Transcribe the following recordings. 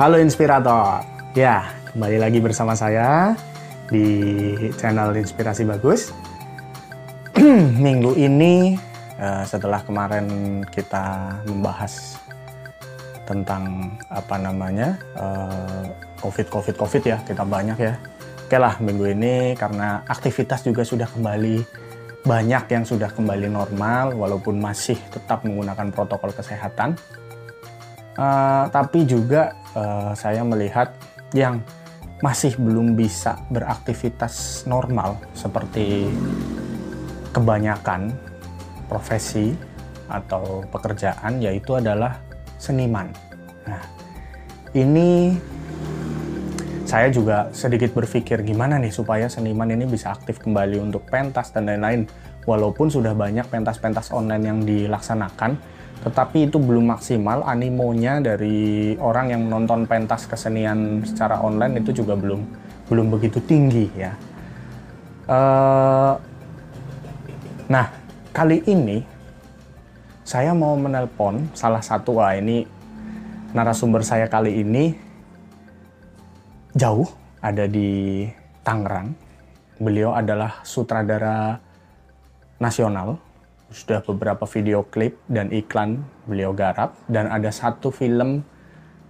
Halo Inspirator. Ya, kembali lagi bersama saya di channel Inspirasi Bagus. Minggu ini eh, setelah kemarin kita membahas tentang apa namanya eh, COVID COVID COVID ya kita banyak ya. Oke lah minggu ini karena aktivitas juga sudah kembali banyak yang sudah kembali normal walaupun masih tetap menggunakan protokol kesehatan. Uh, tapi juga uh, saya melihat yang masih belum bisa beraktivitas normal seperti kebanyakan profesi atau pekerjaan yaitu adalah seniman. Nah, ini saya juga sedikit berpikir gimana nih supaya seniman ini bisa aktif kembali untuk pentas dan lain-lain. Walaupun sudah banyak pentas-pentas online yang dilaksanakan, tetapi itu belum maksimal animonya dari orang yang menonton pentas kesenian secara online itu juga belum belum begitu tinggi ya. Uh, nah kali ini saya mau menelpon salah satu wah ini narasumber saya kali ini jauh, ada di Tangerang. Beliau adalah sutradara nasional. Sudah beberapa video klip dan iklan beliau garap dan ada satu film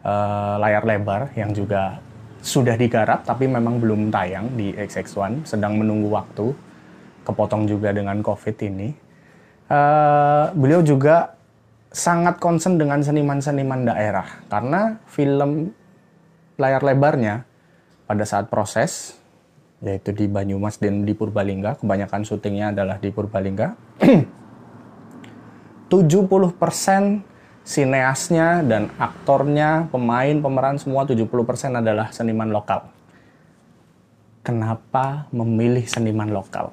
uh, layar lebar yang juga sudah digarap tapi memang belum tayang di XX1, sedang menunggu waktu. Kepotong juga dengan COVID ini. Uh, beliau juga sangat concern dengan seniman-seniman daerah karena film layar lebarnya pada saat proses yaitu di Banyumas dan di Purbalingga kebanyakan syutingnya adalah di Purbalingga 70% sineasnya dan aktornya pemain pemeran semua 70% adalah seniman lokal kenapa memilih seniman lokal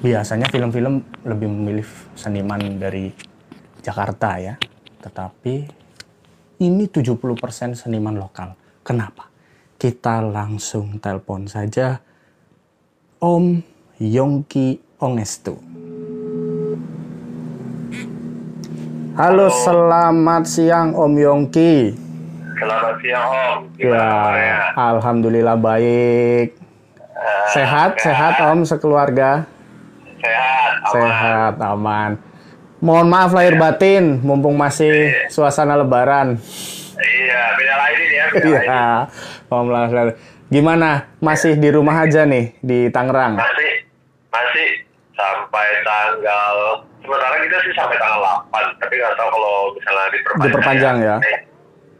biasanya film-film lebih memilih seniman dari Jakarta ya tetapi ini 70% seniman lokal Kenapa? Kita langsung telepon saja Om Yongki Ongestu. Halo, selamat siang Om Yongki. Selamat siang Om. Gimana ya, alhamdulillah baik. Uh, sehat, sehat Om sekeluarga. Sehat, aman. Sehat, aman. Mohon maaf lahir ya. batin, mumpung masih iya. suasana Lebaran. Iya, beda lain ini ya. Iya, Om Gimana? Masih di rumah aja nih di Tangerang? Masih, masih sampai tanggal. Sementara kita sih sampai tanggal 8, tapi nggak tahu kalau misalnya diperpanjang. Diperpanjang ya. ya.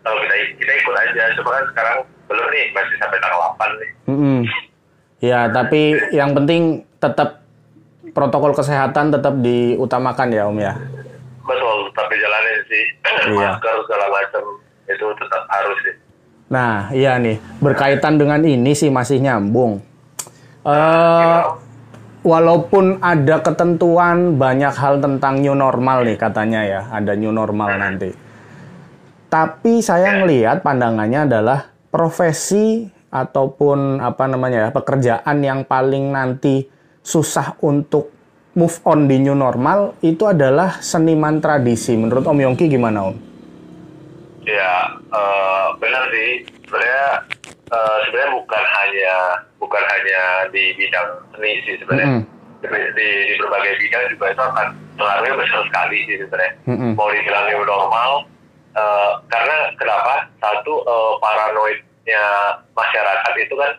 Kalau kita kita ikut aja, cuma kan sekarang belum nih, masih sampai tanggal 8 nih. Mm -hmm. Ya, tapi yang penting tetap protokol kesehatan tetap diutamakan ya Om ya. Betul, tapi jalanin sih. Iya. Masker segala macam itu tetap harus sih. Nah, iya nih, berkaitan dengan ini sih masih nyambung. Uh, walaupun ada ketentuan banyak hal tentang new normal nih katanya ya, ada new normal nanti. Tapi saya ngelihat pandangannya adalah profesi ataupun apa namanya ya, pekerjaan yang paling nanti susah untuk move on di new normal itu adalah seniman tradisi. Menurut Om Yongki gimana Om? Ya uh, benar sih. Sebenarnya uh, sebenarnya bukan hanya bukan hanya di bidang seni sih sebenarnya. Mm -hmm. Di, di, berbagai bidang juga itu akan pengaruhnya besar sekali sih sebenarnya. Mm -hmm. Mau dibilang new normal, uh, karena kenapa? Satu uh, paranoidnya masyarakat itu kan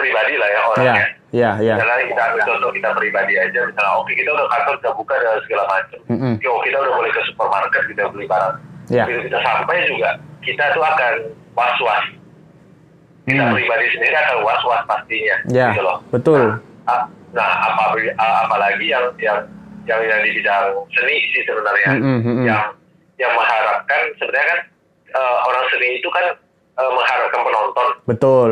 pribadi lah ya orangnya. Yeah. Iya, iya. Misalnya kita ambil contoh kita pribadi aja, misalnya oke okay, kita udah kantor udah buka dan segala macam. Mm -hmm. Oke, kita udah boleh ke supermarket kita beli barang yeah. begitu kita sampai juga kita tuh akan was was kita hmm. pribadi sendiri akan was was pastinya yeah. gitu loh betul nah, nah apa apalagi yang yang yang yang di bidang seni sih sebenarnya mm -hmm. yang yang mengharapkan sebenarnya kan uh, orang seni itu kan uh, mengharapkan penonton betul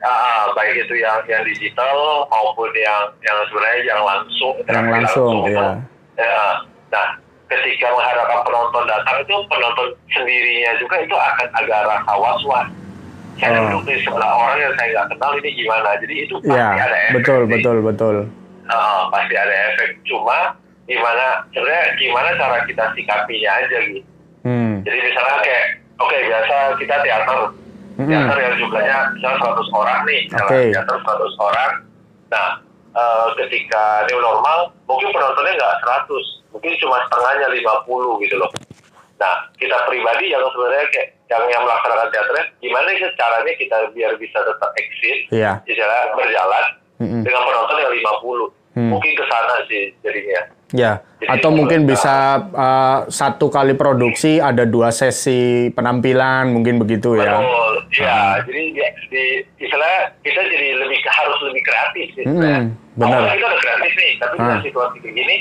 uh, baik itu yang yang digital maupun yang yang sebenarnya yang langsung yang langsung, langsung ya. ya nah ketika mengharapkan penonton datang itu penonton sendirinya juga itu akan agak rasa was-was. Saya oh. duduk di sebelah orang yang saya nggak kenal ini gimana. Jadi itu pasti ya, ada efek. Betul, sih. betul, betul. Uh, pasti ada efek. Cuma gimana sebenarnya gimana cara kita sikapinya aja gitu. Hmm. Jadi misalnya kayak oke biasa kita teater Mm-mm. teater yang jumlahnya misalnya 100 orang nih Oke. teater 100 orang nah eh, ketika new normal mungkin penontonnya nggak 100 mungkin cuma setengahnya 50 gitu loh nah kita pribadi yang sebenarnya kayak yang yang melaksanakan teaternya gimana sih caranya kita biar bisa tetap eksis Iya. istilah berjalan Mm-mm. dengan penonton yang 50 Hmm. mungkin ke sana sih jadinya Ya, Jadi atau mungkin bisa uh, satu kali produksi ada dua sesi penampilan, mungkin begitu ya. Betul, iya. Jadi ya, di istilah kita jadi lebih harus lebih kreatif sih. Hmm, sebenarnya. benar. Awalnya kita udah kreatif nih, tapi dengan Ah. situasi kayak gini,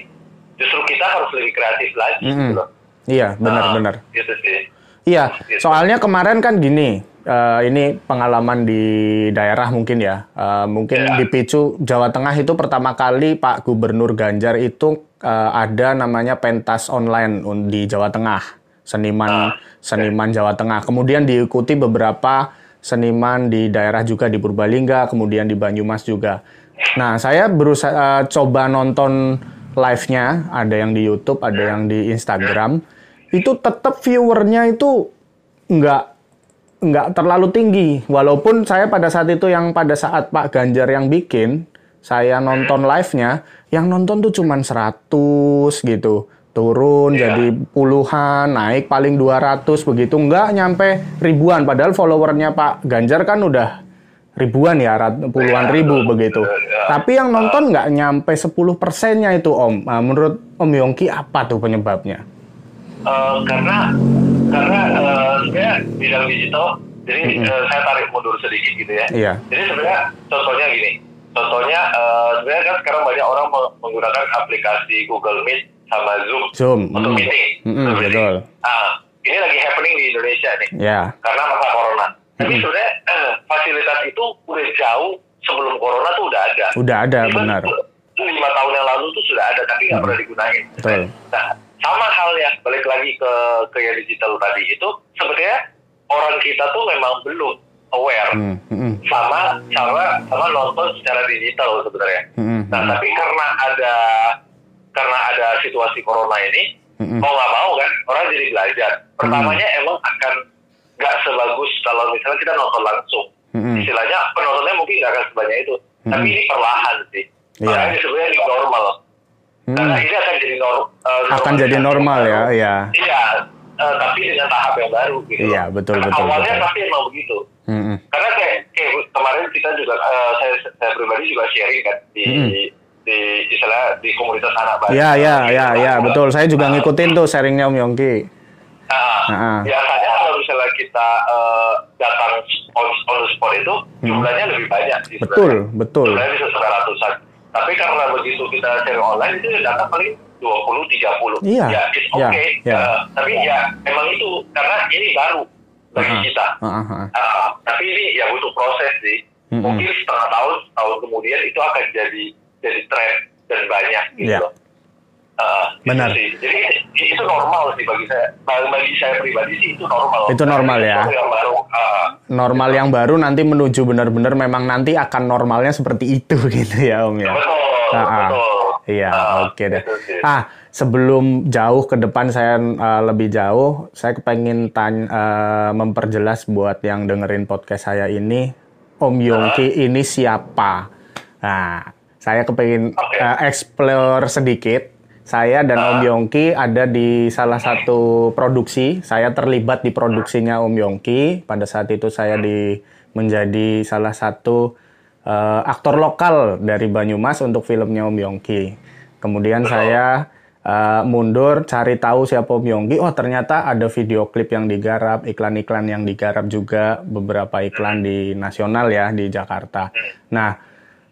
justru kita harus lebih kreatif lagi Mm-mm. gitu loh. Iya, Nah, benar-benar. Gitu sih. Iya, Gitu. soalnya kemarin kan gini, eh, ini pengalaman di daerah mungkin ya, Eh, mungkin Ya. di Picu Jawa Tengah itu pertama kali Pak Gubernur Ganjar itu eh, ada namanya pentas online di Jawa Tengah, seniman Ah, seniman Jawa Tengah. Kemudian diikuti beberapa seniman di daerah juga di Purbalingga, kemudian di Banyumas juga. Nah, saya berusaha eh, coba nonton live-nya, ada yang di YouTube, ada yang di Instagram. Itu tetap viewernya itu nggak nggak terlalu tinggi. Walaupun saya pada saat itu yang pada saat Pak Ganjar yang bikin, saya nonton live-nya, yang nonton tuh cuman 100 gitu. Turun Iya. jadi puluhan, naik paling 200 begitu. Nggak nyampe ribuan. Padahal followernya Pak Ganjar kan udah ribuan ya, rat- puluhan Iya, ribu begitu. Iya. Tapi yang nonton nggak nyampe 10 persennya itu Om. Nah, menurut Om Yongki apa tuh penyebabnya? Eh, karena karena eh, sebenarnya bidang digital, jadi Mm-mm. eh, saya tarik mundur sedikit gitu ya. Iya. Jadi sebenarnya contohnya gini, contohnya eh, sebenarnya kan sekarang banyak orang meng- menggunakan aplikasi Google Meet sama Zoom, Zoom, untuk mm. meeting. Mm-mm, Untuk meeting. betul. Ah, ini lagi happening di Indonesia nih, Ya. karena masa corona. Tapi Mm-mm. sebenarnya eh, fasilitas itu udah jauh sebelum corona tuh udah ada. Udah ada, Even benar. Lima tahun yang lalu tuh sudah ada, tapi nggak pernah digunain. Betul. Nah, sama halnya balik lagi ke ke yang digital tadi itu sebetulnya orang kita tuh memang belum aware Hmm, hmm, sama sama sama nonton secara digital sebenarnya. hmm, Nah, hmm, tapi karena ada karena ada situasi corona ini, hmm, mau nggak mau kan orang jadi belajar. Pertamanya emang akan nggak sebagus kalau misalnya kita nonton langsung. hmm. Istilahnya penontonnya mungkin nggak akan sebanyak itu. Mm-mm. Tapi ini perlahan sih. Iya. Makanya sebenarnya ini normal. Hmm. Karena ini akan jadi nor- eh, Akan jadi normal ya, baru. ya. Iya, eh, tapi dengan tahap yang baru gitu. Iya, betul, Karena betul, Awalnya betul. pasti emang begitu. Hmm, hmm. Karena kayak, kayak kemarin kita juga, eh, saya, saya pribadi juga sharing kan di Mm-mm. di istilah di komunitas anak baru. Ya, ya, ya, ya, betul. Saya juga ngikutin tuh sharingnya Om Yongki. Nah, Ah. biasanya kita eh, datang on, on the spot itu jumlahnya lebih banyak. sih Hmm. Betul, sebenarnya. betul. Jumlahnya bisa sampai ratusan. Tapi karena begitu kita sharing online itu datang paling 20 30. Iya, Ya, it's iya, okay. iya. Eh, tapi ya emang itu karena ini baru bagi Ah, kita. ah. Ah, tapi ini ya butuh proses sih. Mungkin setengah tahun, tahun kemudian itu akan jadi jadi tren dan banyak gitu Iya. Ah, Benar. sih. Jadi itu normal sih bagi saya. Bagi saya pribadi sih itu normal. Itu normal ya. Itu yang baru. Ah, Normal yang baru nanti menuju benar-benar memang nanti akan normalnya seperti itu gitu ya Om ya. betul, Ah, betul. Iya, Ah, oke deh. gitu sih. Ah, sebelum jauh ke depan saya eh, lebih jauh, saya kepengen tanya eh, memperjelas buat yang dengerin podcast saya ini, Om Yongki ini siapa? Nah, saya kepengen Oke. eh, explore sedikit. Saya dan Om Yongki ada di salah satu produksi. Saya terlibat di produksinya Om Yongki. Pada saat itu saya di menjadi salah satu eh, aktor lokal dari Banyumas untuk filmnya Om Yongki. Kemudian saya eh, mundur cari tahu siapa Om Yongki. Oh ternyata ada video klip yang digarap, iklan-iklan yang digarap juga, beberapa iklan di nasional ya di Jakarta. Nah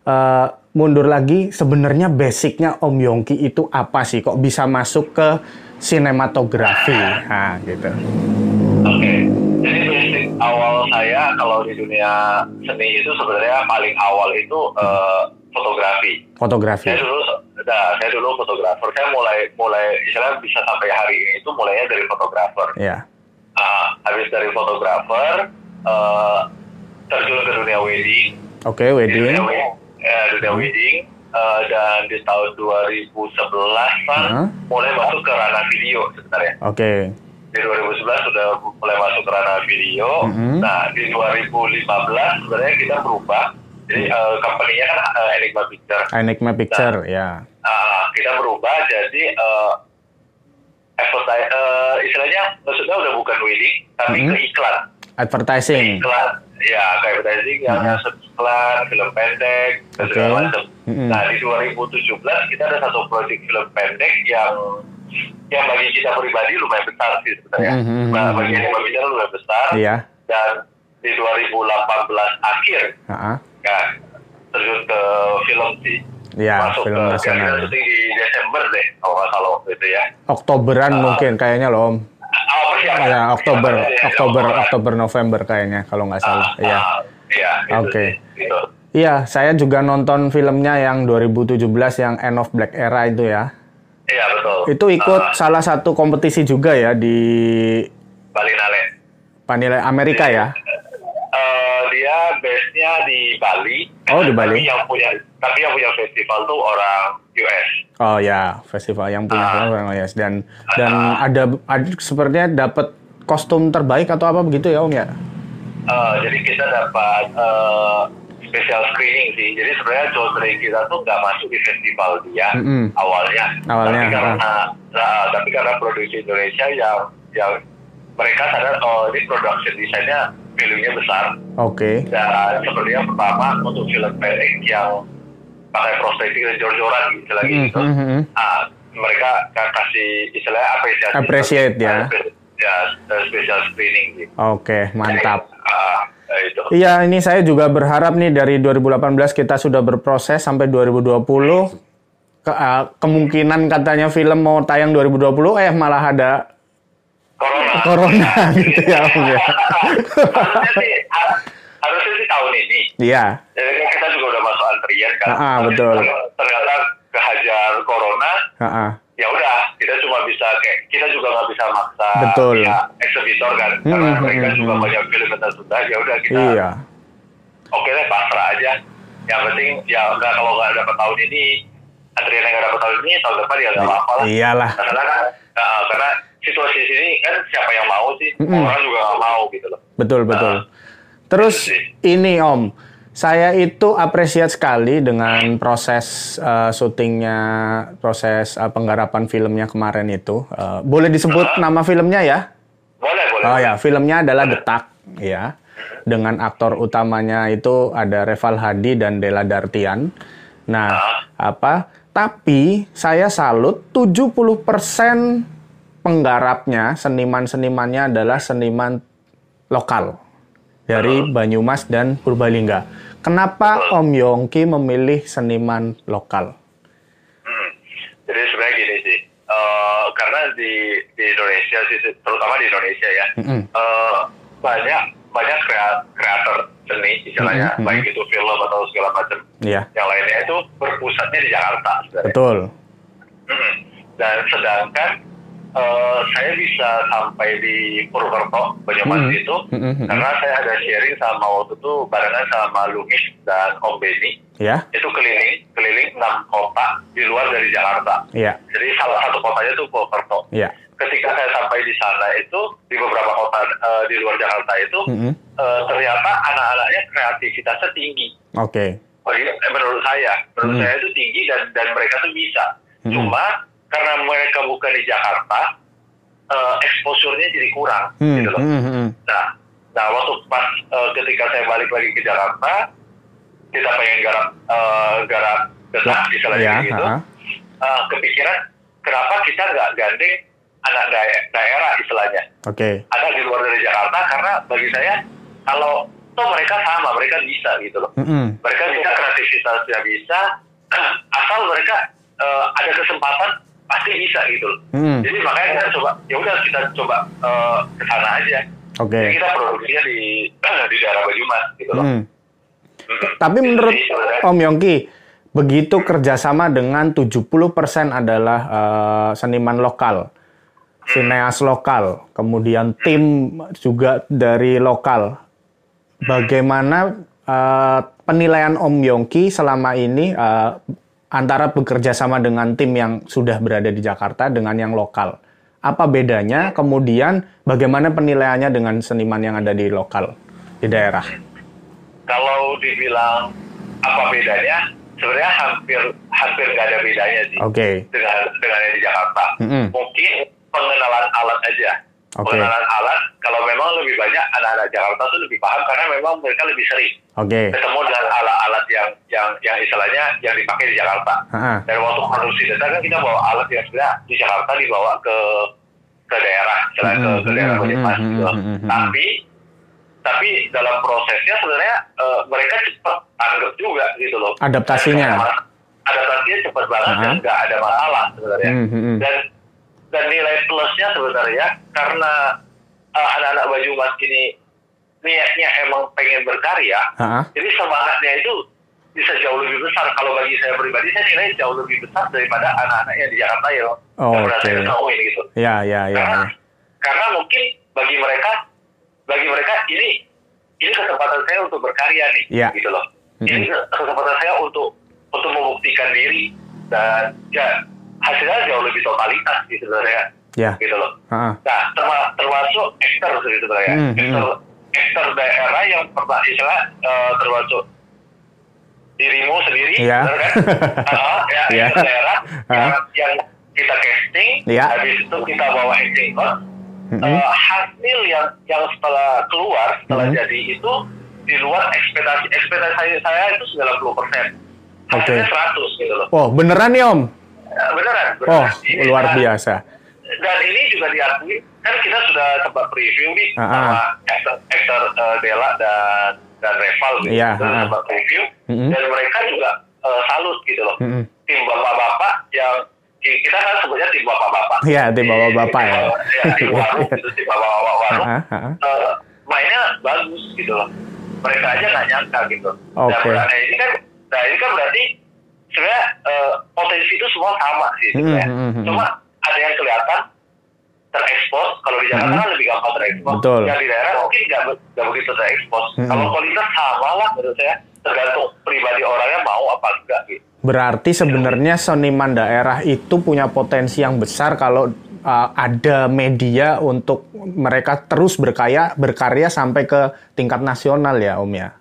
eh, mundur lagi sebenarnya basicnya Om Yongki itu apa sih? Kok bisa masuk ke sinematografi? Nah gitu. Oke. Jadi basic awal saya kalau di dunia seni itu sebenarnya paling awal itu eh, fotografi. Fotografi. Saya dulu, nah, saya dulu fotografer. Saya mulai mulai istilah bisa sampai hari ini itu mulainya dari fotografer. Ya. Ah, habis dari fotografer eh, terjun ke dunia wedding. Oke, Di wedding. dunia, eh, dunia wedding eh, dan di tahun 2011 kan Hah? mulai masuk ke ranah video sebenarnya. Oke. Di di 2011 sudah mulai masuk ke ranah video. Mhm. Nah, di 2015 sebenarnya kita berubah. Jadi uh, company-nya kan uh, Enigma Picture. Enigma Picture, ya. Ah, kita berubah jadi uh, advertise, uh, istilahnya maksudnya udah bukan wedding, tapi Mhm. ke iklan. Advertising. Iklan, ya ke advertising yang masuk iklan, film pendek, dan Oke. segala macam. Mhm. Nah, di 2017 kita ada satu proyek film pendek yang yang bagi kita pribadi lumayan besar sih sebenarnya. Mhm. Nah, bagi yang lumayan besar. Iya. Dan di 2018 akhir, Ha-ha. ya, terjun ke film sih. Iya, Masuk film ke nasional. syuting di Desember deh, kalau nggak salah waktu itu ya. Oktoberan Ah. mungkin kayaknya loh Om. Oh. Ya, Oktober, ya, Oktober, Oktober. Oktober, November kayaknya kalau nggak salah. Ah, Iya. ah, Iya. gitu Oke. sih, gitu. Iya, saya juga nonton filmnya yang 2017 yang End of Black Era itu ya. Iya betul. Itu ikut Ah, salah satu kompetisi juga ya di Balinale. Panilai Amerika ya. Eh, dia base-nya di Bali. Oh, di Bali. Tapi yang punya tapi yang punya festival tuh orang US. Oh ya, festival yang punya film orang US dan dan ada, ada sepertinya dapat kostum terbaik atau apa begitu ya Om ya? Eh, jadi kita dapat eh, special screening sih. Jadi sebenarnya Jodre kita tuh nggak masuk di festival dia Mm-mm. awalnya. Awalnya, Tapi karena nah, tapi karena produksi Indonesia yang yang mereka sadar oh ini production desainnya value-nya besar Oke. dan sepertinya pertama untuk film pendek yang pakai prostetik dan jor-joran gitu lagi Mhm, gitu. mhm. Ah, mereka ka- kasih istilahnya apresiasi. Appreciate, ya. Ya, special screening gitu. Oke, mantap. Ah, itu. Iya, ini saya juga berharap nih dari 2018 kita sudah berproses sampai 2020. Ke- eh, kemungkinan katanya film mau tayang 2020, eh malah ada Corona. corona gitu ya Om ya. harusnya sih har- harusnya sih tahun ini. Iya, Jadi kan kita juga udah kan. Ah, ah, betul. Ternyata kehajar corona, Ha-ha. ya udah kita cuma bisa kayak kita juga nggak bisa maksa Betul. ya, eksibitor kan Hmm, karena hmm, mereka hmm, juga hmm. banyak film yang tertunda ya udah kita iya. oke deh pasrah aja yang penting ya nggak kalau nggak dapat tahun ini antrian yang nggak dapat tahun ini tahun depan ya nggak apa-apa lah Iyalah. karena kan ah, karena situasi sini kan siapa yang mau sih Mm-mm. orang juga nggak mau gitu loh Betul, betul. Terus itu sih. ini Om, saya itu apresiat sekali dengan proses eh, syutingnya, proses eh, penggarapan filmnya kemarin itu. Eh, boleh disebut nama filmnya ya? boleh boleh Oh ya, filmnya adalah Detak, ya. Dengan aktor utamanya itu ada Reval Hadi dan Della Dartian. Nah, apa? Tapi saya salut 70% penggarapnya, seniman-senimannya adalah seniman lokal dari Banyumas dan Purbalingga. Kenapa Om Yongki memilih seniman lokal? Hmm. Jadi sebenarnya gini sih, eh, karena di di Indonesia sih, terutama di Indonesia ya, Mm-mm. eh, banyak banyak krea- kreator seni, istilahnya Mm-mm, baik itu film atau segala macam. Iya, Yang lainnya itu berpusatnya di Jakarta sebenarnya. betul. Hmm. Dan sedangkan eh, saya bisa sampai di Purwokerto, Banyumas Mm-mm. itu, Mm-mm. karena saya ada sharing sama waktu itu barengan sama Lumis dan Om Beni, Ya, itu keliling keliling enam kota di luar dari Jakarta. iya, Jadi salah satu kotanya itu Purwokerto. iya. Ketika saya sampai di sana itu di beberapa kota eh, di luar Jakarta itu Mm-mm. eh, ternyata anak-anaknya kreativitasnya tinggi. Oke. Bagi- eh, menurut saya, menurut Hmm. saya itu tinggi dan dan mereka tuh bisa. Hmm. Cuma karena mereka bukan di Jakarta, eh, exposure-nya jadi kurang Hmm, gitu loh. hmm, hmm. Nah, nah waktu pas eh, ketika saya balik lagi ke Jakarta, kita pengen garap eh, garap desak istilahnya Ya, gitu. Eh, kepikiran kenapa kita nggak gandeng anak dae- daerah istilahnya, Oke. ada di luar dari Jakarta karena bagi saya kalau toh mereka sama, mereka bisa gitu loh. Mm-mm. Mereka bisa kreativitasnya bisa, asal mereka eh, ada kesempatan pasti bisa gitu loh. Mm. Jadi makanya kita coba, ya udah kita coba eh, ke sana aja. Oke. Jadi kita produksinya di di daerah Banyumas gitu loh. Hmm. Mm-mm. Tapi menurut sebenarnya- Om Yongki, begitu kerjasama dengan 70% adalah eh, seniman lokal, sineas lokal, kemudian tim juga dari lokal. Bagaimana eh, penilaian Om Yongki selama ini eh, antara bekerja sama dengan tim yang sudah berada di Jakarta dengan yang lokal? Apa bedanya? Kemudian bagaimana penilaiannya dengan seniman yang ada di lokal di daerah? Kalau dibilang apa bedanya, sebenarnya hampir hampir nggak ada bedanya sih Oke. dengan dengan yang di Jakarta. Mm-mm. Mungkin pengenalan alat aja. Oke. Pengenalan alat, kalau memang lebih banyak anak-anak Jakarta tuh lebih paham karena memang mereka lebih sering Oke. ketemu dengan alat-alat yang yang yang istilahnya yang dipakai di Jakarta. Ha-ha. Dan waktu produksi data kan kita bawa alat yang sebenarnya di Jakarta dibawa ke ke daerah, misalnya ke, ke daerah Mm-hmm, Banyumas mm-hmm, mm-hmm, mm-hmm. Tapi tapi dalam prosesnya sebenarnya eh, mereka cepat tanggap juga gitu loh. Adaptasinya. Adaptasinya cepat banget Uh-huh. dan nggak ada masalah sebenarnya. Hmm, hmm, hmm. Dan dan nilai plusnya sebenarnya karena eh, anak-anak Banyumas ini niatnya emang pengen berkarya, Ha-ha. jadi semangatnya itu bisa jauh lebih besar. Kalau bagi saya pribadi, saya nilai jauh lebih besar daripada anak-anak yang di Jakarta yang Oh, yang pernah oke. saya ketahui gitu. Ya, ya, ya. Karena, ya. karena mungkin bagi mereka, bagi mereka ini ini kesempatan saya untuk berkarya nih, Ya. gitu loh. Ini kesempatan saya untuk untuk membuktikan diri dan ya hasilnya jauh lebih totalitas gitu sebenarnya, Ya. gitu loh. Ha-ha. Nah, terma- termasuk ekster gitu sebenarnya. Hmm. Ekster, ekster daerah yang pernah istilah eh, termasuk dirimu sendiri, Iya. benar kan? Ah, ya, Iya. ekster daerah yang, Ah. yang kita casting, Iya. habis itu kita bawa acting coach. Mhm. Eh, hasil yang yang setelah keluar setelah Mhm. jadi itu di luar ekspektasi ekspektasi saya, itu 90 persen hasilnya. 100 gitu loh Oh, beneran nih Om? Eh, beneran, Oh, beneran. Ini luar kita- biasa. dan ini juga diakui kan kita sudah sempat preview nih Ah, ah. sama aktor, aktor eh, Dela dan dan Reval gitu Iya, Kita ah, ah. sempat preview Mm-mm. dan mereka juga eh, salut gitu loh Mm-mm. tim bapak-bapak yang ki- kita kan sebutnya tim bapak-bapak Iya, tim bapak-bapak ya. ya tim warung gitu tim bapak-bapak warung Ha-ha, ha-ha. eh, mainnya bagus gitu loh mereka aja nggak nyangka gitu Oke. dan nah, ini kan nah ini kan berarti sebenarnya eh, potensi itu semua sama sih Hmm, sebenarnya hmm, hmm, cuma ada yang kelihatan terekspos kalau di Jakarta Hmm. kan lebih gampang terekspos Betul. yang di daerah mungkin nggak nggak begitu terekspos Hmm. kalau kualitas sama lah menurut saya tergantung pribadi orangnya mau apa enggak gitu Berarti sebenarnya seniman daerah itu punya potensi yang besar kalau uh, ada media untuk mereka terus berkarya berkarya sampai ke tingkat nasional ya Om ya.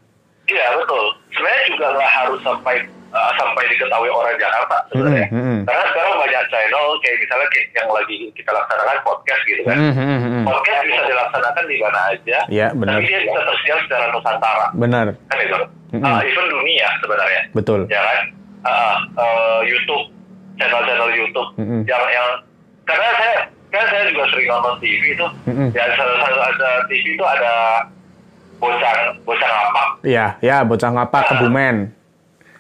Iya betul. Sebenarnya juga nggak harus sampai uh, sampai diketahui orang Jakarta sebenarnya. Mm, mm, mm. Karena sekarang banyak channel kayak misalnya kayak yang lagi kita laksanakan podcast gitu kan. Hmm, hmm, hmm. Podcast bisa dilaksanakan di mana aja. Ya, benar. Tapi dia bisa tersedia secara nusantara. Benar, Kan itu. Mm, Uh, mm. even dunia sebenarnya. betul. Ya kan. Uh, uh, YouTube, channel-channel YouTube Mm, mm. yang yang karena saya kan saya juga sering nonton TV itu. Mm, mm. Ya salah satu ada TV itu ada bocang bocang apa Iya, ya bocah ngapa Kebumen.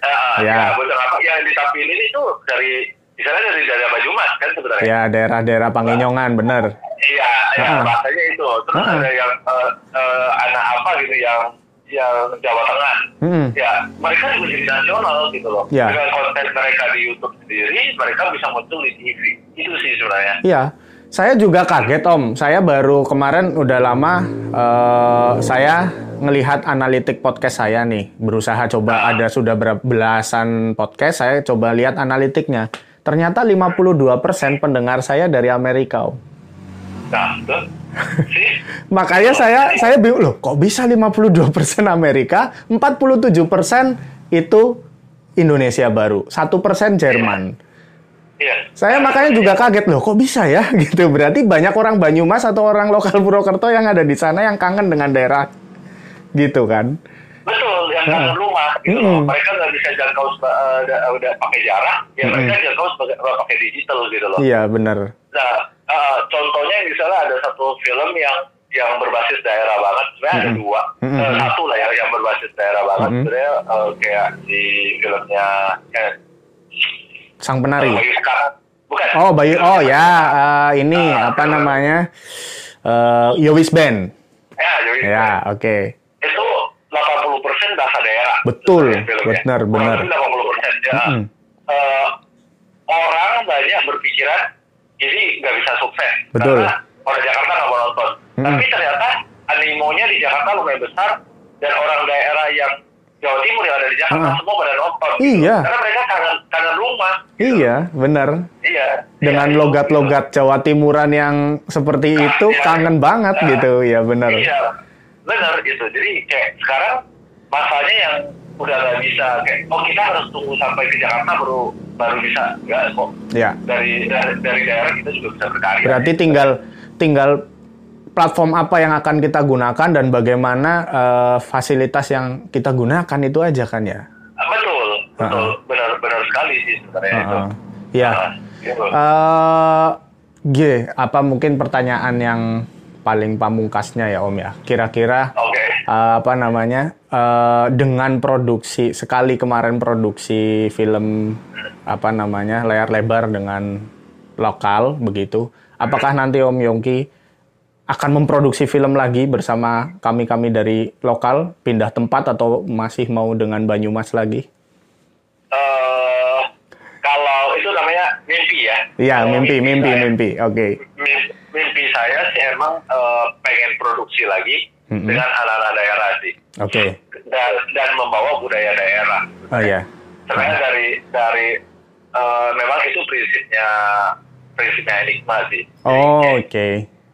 Ah, Ya. ya. bocor apa yang ditampilin itu dari misalnya dari daerah Banyumas kan sebenarnya. Ya daerah-daerah Panginyongan, benar. Iya, ya, Ah. bahasanya itu. Terus Ah. ada yang eh, eh, anak apa gitu yang yang Jawa Tengah. Hmm. Ya, mereka juga jadi nasional gitu loh. Ya. Dengan konten mereka di YouTube sendiri, mereka bisa muncul di TV. Itu sih sebenarnya. Iya, saya juga kaget Om. Saya baru kemarin udah lama eh, saya ngelihat analitik podcast saya nih. Berusaha coba ada sudah belasan podcast, saya coba lihat analitiknya. Ternyata 52% pendengar saya dari Amerika, Om. Nah. Makanya saya saya bingung loh, kok bisa 52% Amerika, 47% itu Indonesia baru, 1% Jerman. Iya. Saya makanya juga kaget loh, kok bisa ya gitu. Berarti banyak orang Banyumas atau orang lokal Purwokerto yang ada di sana yang kangen dengan daerah gitu kan? Betul, yang kangen rumah gitu Mm-mm. loh. Mereka nggak bisa jangkau seba- eh, udah, udah pakai jarak, ya Mm-mm. mereka jangkau sebagai eh, pakai digital gitu loh. Iya bener. Nah, eh, contohnya misalnya ada satu film yang yang berbasis daerah banget, sebenarnya ada Mm-mm. dua, Mm-mm. Eh, satu lah yang yang berbasis daerah banget, Mm-mm. sebenarnya eh, kayak di filmnya eh, Sang penari. Bayu Sekarang, bukan? Oh Bayu, oh ya eh, ini apa namanya? Eh Yowis Band. Ya, jadi Ya oke. itu 80% bahasa daerah. Betul, benar, benar. Kurang lebih 80% ya. Mm-mm. Eh, orang banyak berpikiran ini nggak bisa sukses Betul. karena orang Jakarta nggak mau nonton. Mm-mm. Tapi ternyata animonya di Jakarta lumayan besar dan orang daerah yang Jawa Timur yang ada di Jakarta Ah. semua pada nonton. gitu. Iya. Karena mereka kangen kangen rumah. gitu. Iya, bener. Iya. Dengan Iya, logat-logat Jawa Timuran yang seperti itu iya. kangen banget Ah. gitu, ya bener. Iya, benar gitu. Jadi kayak sekarang masanya yang udah nggak bisa kayak oh kita harus tunggu sampai ke Jakarta baru baru bisa nggak kok Ya. dari dari, dari daerah kita juga bisa berkarya. Berarti tinggal tinggal platform apa yang akan kita gunakan dan bagaimana eh, fasilitas yang kita gunakan itu aja kan ya. Betul, betul, Ah. benar benar sekali sih sebenarnya itu. Heeh. Ya. Ah, gitu. Eh, G, apa mungkin pertanyaan yang paling pamungkasnya ya Om ya? Kira-kira Oke. eh, apa namanya eh, dengan produksi sekali kemarin produksi film apa namanya layar lebar dengan lokal begitu apakah nanti Om Yongki akan memproduksi film lagi bersama kami-kami dari lokal pindah tempat atau masih mau dengan Banyumas lagi? Eh, kalau itu namanya mimpi ya. Iya Kalau mimpi mimpi saya- mimpi oke mim- mimpi saya sih emang eh, pengen produksi lagi Mm-mm. dengan anak-anak daerah sih oke dan dan membawa budaya daerah. oh ya Sebenarnya dari dari eh, memang itu prinsipnya prinsipnya enigma sih. Oh oke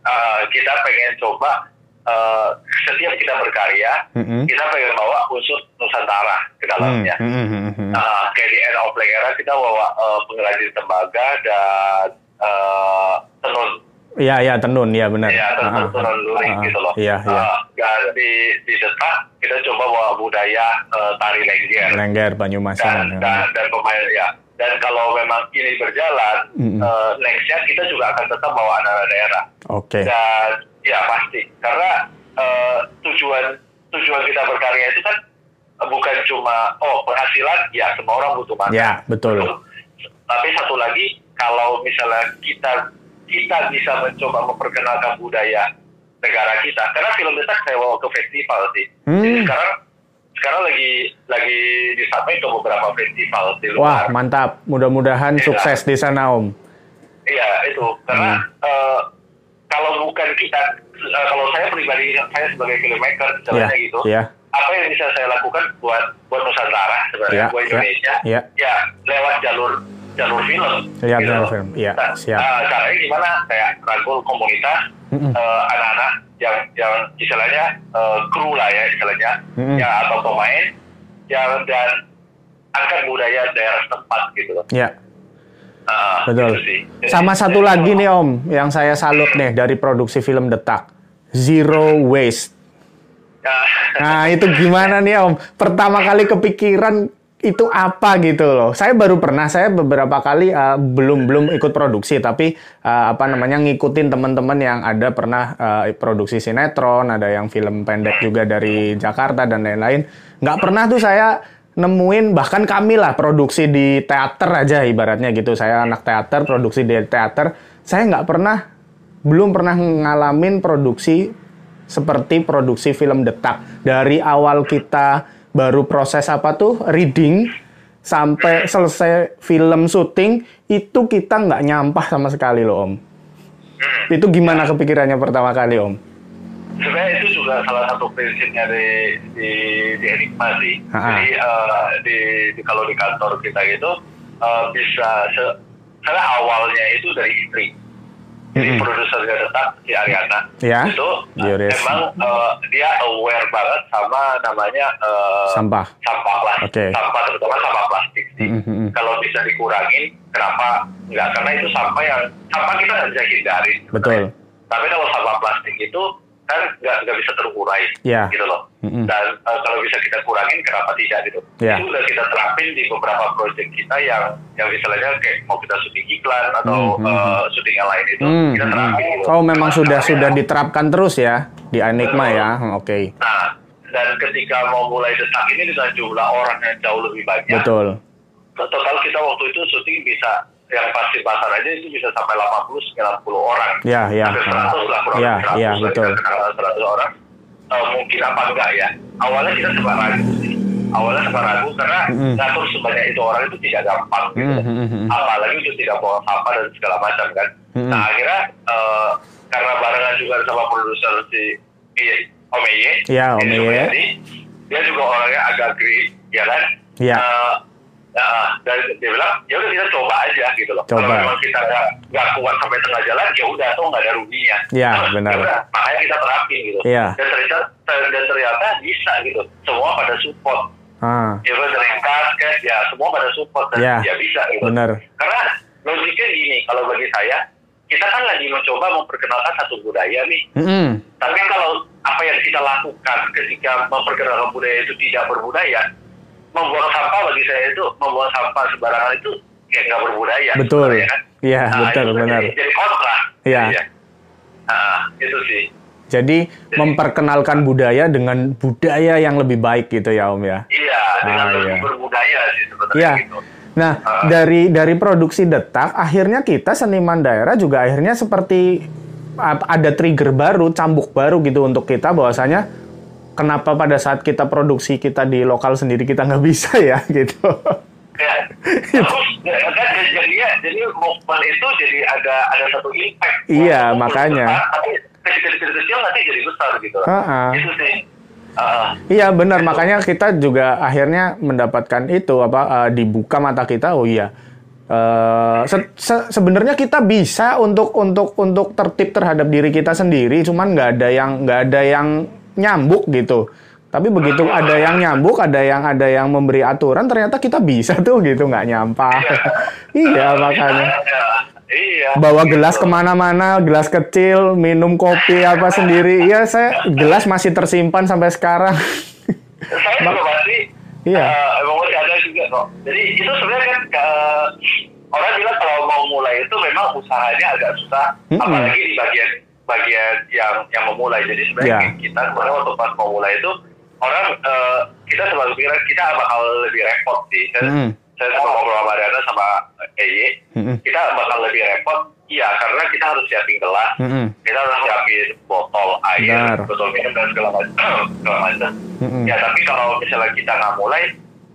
eh, kita pengen coba eh, setiap kita berkarya Mm-mm. kita pengen bawa unsur Nusantara ke dalamnya. hmm, hmm, hmm, hmm. Nah, kayak di End of Black Era kita bawa eh, pengrajin tembaga dan eh, tenun Iya iya tenun ya benar ya tenun tenun lurik gitu loh. iya iya dan di di detak kita coba bawa budaya eh, tari lengger lengger Banyumasan dan, dan dan pemain ya. Dan kalau memang ini berjalan, Mm-mm. eh, nextnya kita juga akan tetap bawa anak-anak daerah. oke Dan ya pasti karena eh, tujuan tujuan kita berkarya itu kan bukan cuma oh penghasilan ya semua orang butuh makan. ya betul Tapi satu lagi kalau misalnya kita kita bisa mencoba memperkenalkan budaya negara kita karena film detak saya bawa ke festival sih. Jadi Hmm. sekarang sekarang lagi lagi disamai ke beberapa festival di wah luar. mantap mudah-mudahan Iya. sukses di sana Om Iya itu karena eh, kalau bukan kita eh, kalau saya pribadi saya sebagai filmmaker ya misalnya gitu ya apa yang bisa saya lakukan buat buat Nusantara sebenarnya Ya, buat ya, Indonesia ya. ya lewat jalur jalur film Lewat gitu. jalur film, ya, Nah, siap. nah, caranya gimana kayak rangkul komunitas Mm-mm. eh, anak-anak yang yang istilahnya eh, kru lah ya istilahnya Mm-mm. ya atau pemain yang dan angkat budaya daerah setempat gitu loh ya Ah, betul gitu sih. sama satu Jadi, lagi kalau- nih Om yang saya salut nih dari produksi film Detak Zero Waste Ya, Nah itu gimana nih Om? Pertama kali kepikiran itu apa gitu loh? Saya baru pernah, saya beberapa kali uh, belum belum ikut produksi, tapi uh, apa namanya ngikutin teman-teman yang ada pernah uh, produksi sinetron, ada yang film pendek juga dari Jakarta dan lain-lain. Nggak pernah tuh saya nemuin bahkan kami lah produksi di teater aja ibaratnya gitu. Saya anak teater, produksi di teater. Saya nggak pernah, belum pernah ngalamin produksi seperti produksi film detak dari awal kita baru proses apa tuh reading sampai selesai film syuting itu kita nggak nyampah sama sekali loh om itu gimana kepikirannya pertama kali om sebenarnya itu juga salah satu prinsipnya di di, di Enigma sih. Ha-ha. Jadi eh, di, di- kalau di kantor kita gitu eh, bisa se, karena awalnya itu dari istri. Jadi Mm-mm. produsernya tetap si Ariana Ya, itu Yoris. emang eh, dia aware banget sama namanya eh, sampah sampah plastik, Oke. sampah terutama sampah plastik sih. Mm, mm, mm. Kalau bisa dikurangin, kenapa enggak? Karena itu sampah yang sampah kita nggak bisa hindarin. betul Tapi kalau sampah plastik itu kan nggak nggak bisa terurai, Ya. gitu loh. Mm-mm. Dan eh, kalau bisa kita kurangin, kenapa tidak gitu? Ya. Itu udah kita terapin di beberapa proyek kita yang yang misalnya kayak mau kita syuting iklan atau Hmm, hmm, eh, syuting yang lain itu Hmm, kita terapin. gitu. oh memang Karena sudah sudah diterapkan terus ya di Enigma ya oke Nah, dan ketika mau mulai detak ini dengan jumlah orang yang jauh lebih banyak, betul total kita waktu itu syuting bisa yang pasti pasar aja itu bisa sampai 80 90 orang. ya ya Hampir 100 lah kurang ya lebih 100 ya betul kita kenal 100 orang. Eh, mungkin apa enggak ya? Awalnya kita sempat ragu sih. Awalnya sempat ragu karena Mm-mm. ngatur sebanyak itu orang itu tidak gampang gitu. Mm, mm, mm. Apalagi untuk tidak buang sampah dan segala macam kan. Mm-mm. Nah akhirnya eh, karena barengan juga sama produser si Om Iye, Ya, Om Iye dia juga orangnya agak green, ya kan? Iya. Uh, uh, dan dia bilang, ya udah kita coba aja gitu loh. Coba. Kalau memang kita nggak nggak kuat sampai tengah jalan, ya udah, tuh nggak ada ruginya. Iya, Nah, benar. ya makanya kita terapin gitu. Iya. Dan ternyata dan ternyata bisa gitu. Semua pada support. Ah, Even dari kas, ya semua pada support dan Iya, ya bisa gitu. benar. Karena logiknya gini, kalau bagi saya, kita kan lagi mencoba memperkenalkan satu budaya nih. Mm-mm. Tapi kalau apa yang kita lakukan ketika memperkenalkan budaya itu tidak berbudaya, membuang sampah bagi saya itu membuang sampah sembarangan itu kayak nggak berbudaya. Betul. kan. Iya, Nah, betul, itu benar. Jadi, jadi kontra. Iya. Nah, itu sih. Jadi memperkenalkan budaya dengan budaya yang lebih baik gitu ya Om ya. Iya, dengan Ah, lebih iya. berbudaya sih sebenarnya Iya. gitu. Nah, Ah. dari dari produksi detak, akhirnya kita seniman daerah juga akhirnya seperti ada trigger baru, cambuk baru gitu untuk kita bahwasanya kenapa pada saat kita produksi kita di lokal sendiri kita nggak bisa ya gitu. Ya, terus ya, kan jadinya jadi movement itu jadi ada ada satu impact. Iya, Walaupun makanya. Tapi kecil-kecil nanti jadi besar gitu. Ah, ah. Itu sih. Ah, Iya benar, makanya kita juga akhirnya mendapatkan itu apa eh, dibuka mata kita. Oh iya, Eh, se- se- sebenarnya kita bisa untuk untuk untuk tertib terhadap diri kita sendiri, cuman nggak ada yang nggak ada yang nyambuk gitu. Tapi begitu ada yang nyambuk, ada yang ada yang memberi aturan, ternyata kita bisa tuh gitu nggak nyampah. iya makanya. ya, iya. Bawa gelas ke mana-mana, gelas kecil, minum kopi apa sendiri. Iya, saya gelas masih tersimpan sampai sekarang. Saya juga pasti. Iya. eh, emang masih ada juga kok. Jadi itu sebenarnya kan eh, orang bilang kalau mau mulai itu memang usahanya agak susah, Mm-mm. apalagi di bagian bagian yang yang memulai. Jadi sebenarnya Iya. kita sebenarnya waktu pas mau mulai itu orang eh, kita selalu pikiran kita bakal lebih repot sih. Saya, Mm. saya sama ngobrol sama Ariana sama EY, Mm-mm. kita bakal lebih repot. Iya, karena kita harus siapin gelas, Mm-mm. kita harus siapin botol air, Benar. botol minum dan segala macam. segala macam. Mm-mm. Ya tapi kalau misalnya kita nggak mulai,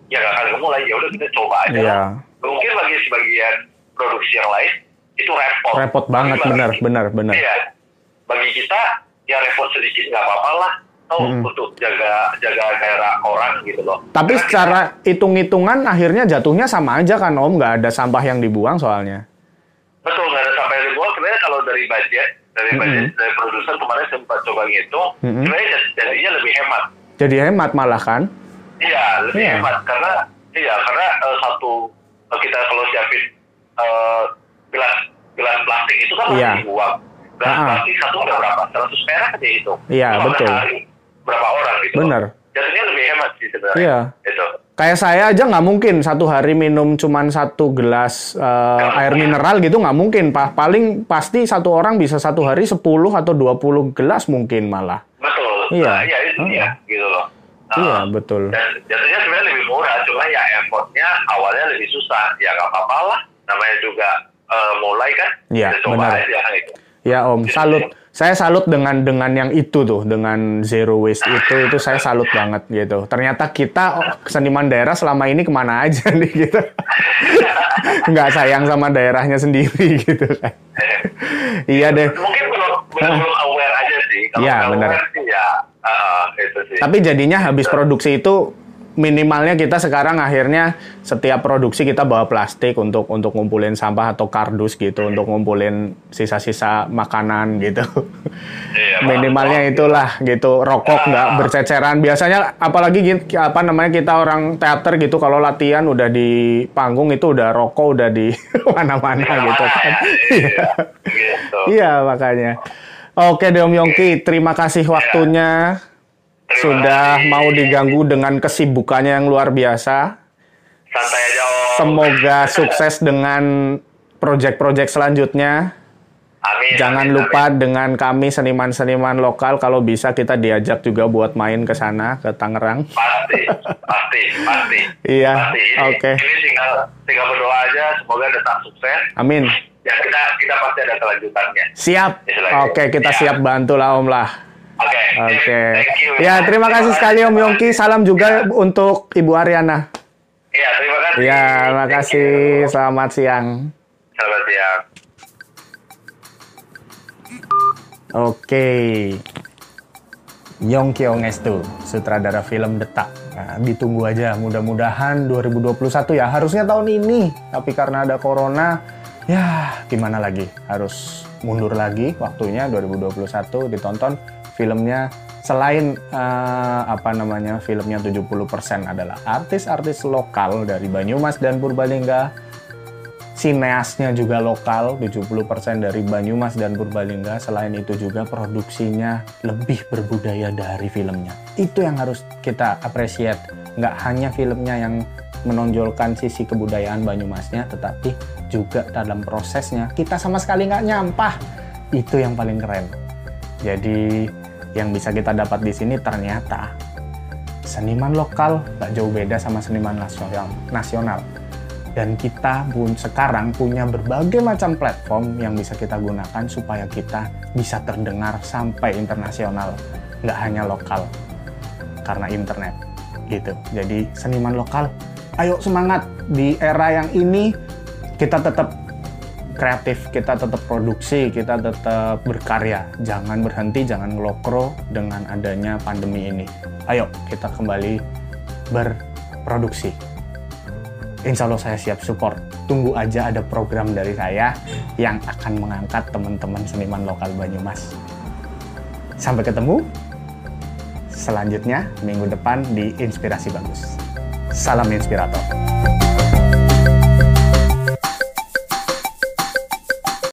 ya nggak akan mulai. Ya udah kita coba aja. Lah. Mungkin bagi sebagian produksi yang lain itu repot. Repot banget, benar, benar, benar. Iya. Bagi kita ya repot sedikit nggak apa-apa lah. Oh, Mm-mm. untuk jaga jaga daerah orang gitu loh. Tapi Karena secara hitung-hitungan akhirnya jatuhnya sama aja kan Om, nggak ada sampah yang dibuang soalnya. Betul, nggak ada sampai ribuan. Sebenarnya kalau dari budget, dari Mm-mm. budget dari produser kemarin sempat coba ngitung, Mm-mm. sebenarnya jad- jadinya lebih hemat. Jadi hemat malah kan? Iya, lebih Iya. hemat karena iya karena eh, satu eh, kita kalau siapin eh, gelas gelas plastik itu kan Iya. masih dibuang. Gelas Ah. plastik satu udah berapa? 100 perak aja itu. Iya, betul. sehari berapa orang gitu. Benar. Jatuhnya lebih hemat sih sebenarnya. Iya. Itu. Kayak saya aja nggak mungkin satu hari minum cuman satu gelas eh, air mineral gitu nggak mungkin. Pak. Paling pasti satu orang bisa satu hari 10 atau 20 gelas mungkin malah. Betul. Iya. Nah, iya itu Ah. dia gitu loh. Nah, Iya, betul. Dan jatuhnya sebenarnya lebih murah, cuma ya effortnya awalnya lebih susah. Ya nggak apa-apa lah, namanya juga eh, mulai kan. Iya, benar. aja gitu. Ya Om, salut. Saya salut dengan dengan yang itu tuh, dengan zero waste itu, itu saya salut banget gitu. Ternyata kita oh, seniman daerah selama ini ke mana aja nih gitu. Nggak sayang sama daerahnya sendiri gitu kan. iya deh. Mungkin belum aware aja sih. Kalau Iya, nggak benar. sih ya uh, itu sih. Tapi jadinya habis produksi itu minimalnya kita sekarang akhirnya setiap produksi kita bawa plastik untuk untuk ngumpulin sampah atau kardus gitu untuk ngumpulin sisa-sisa makanan gitu. Iya, minimalnya itulah gitu rokok nggak berceceran. Biasanya apalagi apa namanya kita orang teater gitu kalau latihan udah di panggung itu udah rokok udah di mana-mana Iya, gitu kan. Iya, gitu. iya makanya. Oke deh Om Yongki terima kasih waktunya. Terima sudah kasih. mau diganggu dengan kesibukannya yang luar biasa Santai aja Om. semoga sukses dengan proyek-proyek selanjutnya Amin. Jangan amin, lupa amin. dengan kami seniman-seniman lokal kalau bisa kita diajak juga buat main ke sana ke Tangerang. Pasti, pasti, pasti. Iya, oke. Ini tinggal tinggal berdoa aja, semoga tetap sukses. Amin. Ya kita kita pasti ada kelanjutannya. Siap. Oke, kita Ya. siap bantu lah Om lah. Oke. Oke. Thank you. Ya, terima kasih sekali Om Yongki. Salam juga untuk Ibu Ariana. Iya, terima kasih. Ya, terima kasih. Selamat siang. Selamat siang. Oke. Yongki Ongestu, sutradara film Detak. Nah, ditunggu aja, mudah-mudahan 2021 ya. Harusnya tahun ini, tapi karena ada corona, ya gimana lagi? Harus mundur lagi waktunya 2021 ditonton filmnya selain uh, apa namanya filmnya 70% adalah artis-artis lokal dari Banyumas dan Purbalingga sineasnya juga lokal 70% dari Banyumas dan Purbalingga. Selain itu juga produksinya lebih berbudaya dari filmnya. Itu yang harus kita appreciate nggak hanya filmnya yang menonjolkan sisi kebudayaan Banyumasnya tetapi juga dalam prosesnya. Kita sama sekali nggak nyampah. Itu yang paling keren. Jadi yang bisa kita dapat di sini ternyata seniman lokal nggak jauh beda sama seniman nasional nasional. Dan kita pun sekarang punya berbagai macam platform yang bisa kita gunakan supaya kita bisa terdengar sampai internasional nggak hanya lokal karena internet gitu. Jadi seniman lokal ayo semangat di era yang ini kita tetap kreatif kita tetap produksi kita tetap berkarya jangan berhenti jangan ngelokro dengan adanya pandemi ini ayo kita kembali berproduksi Insya Allah saya siap support. Tunggu aja ada program dari saya yang akan mengangkat teman-teman seniman lokal Banyumas. Sampai ketemu selanjutnya minggu depan di Inspirasi Bagus. Salam inspirator.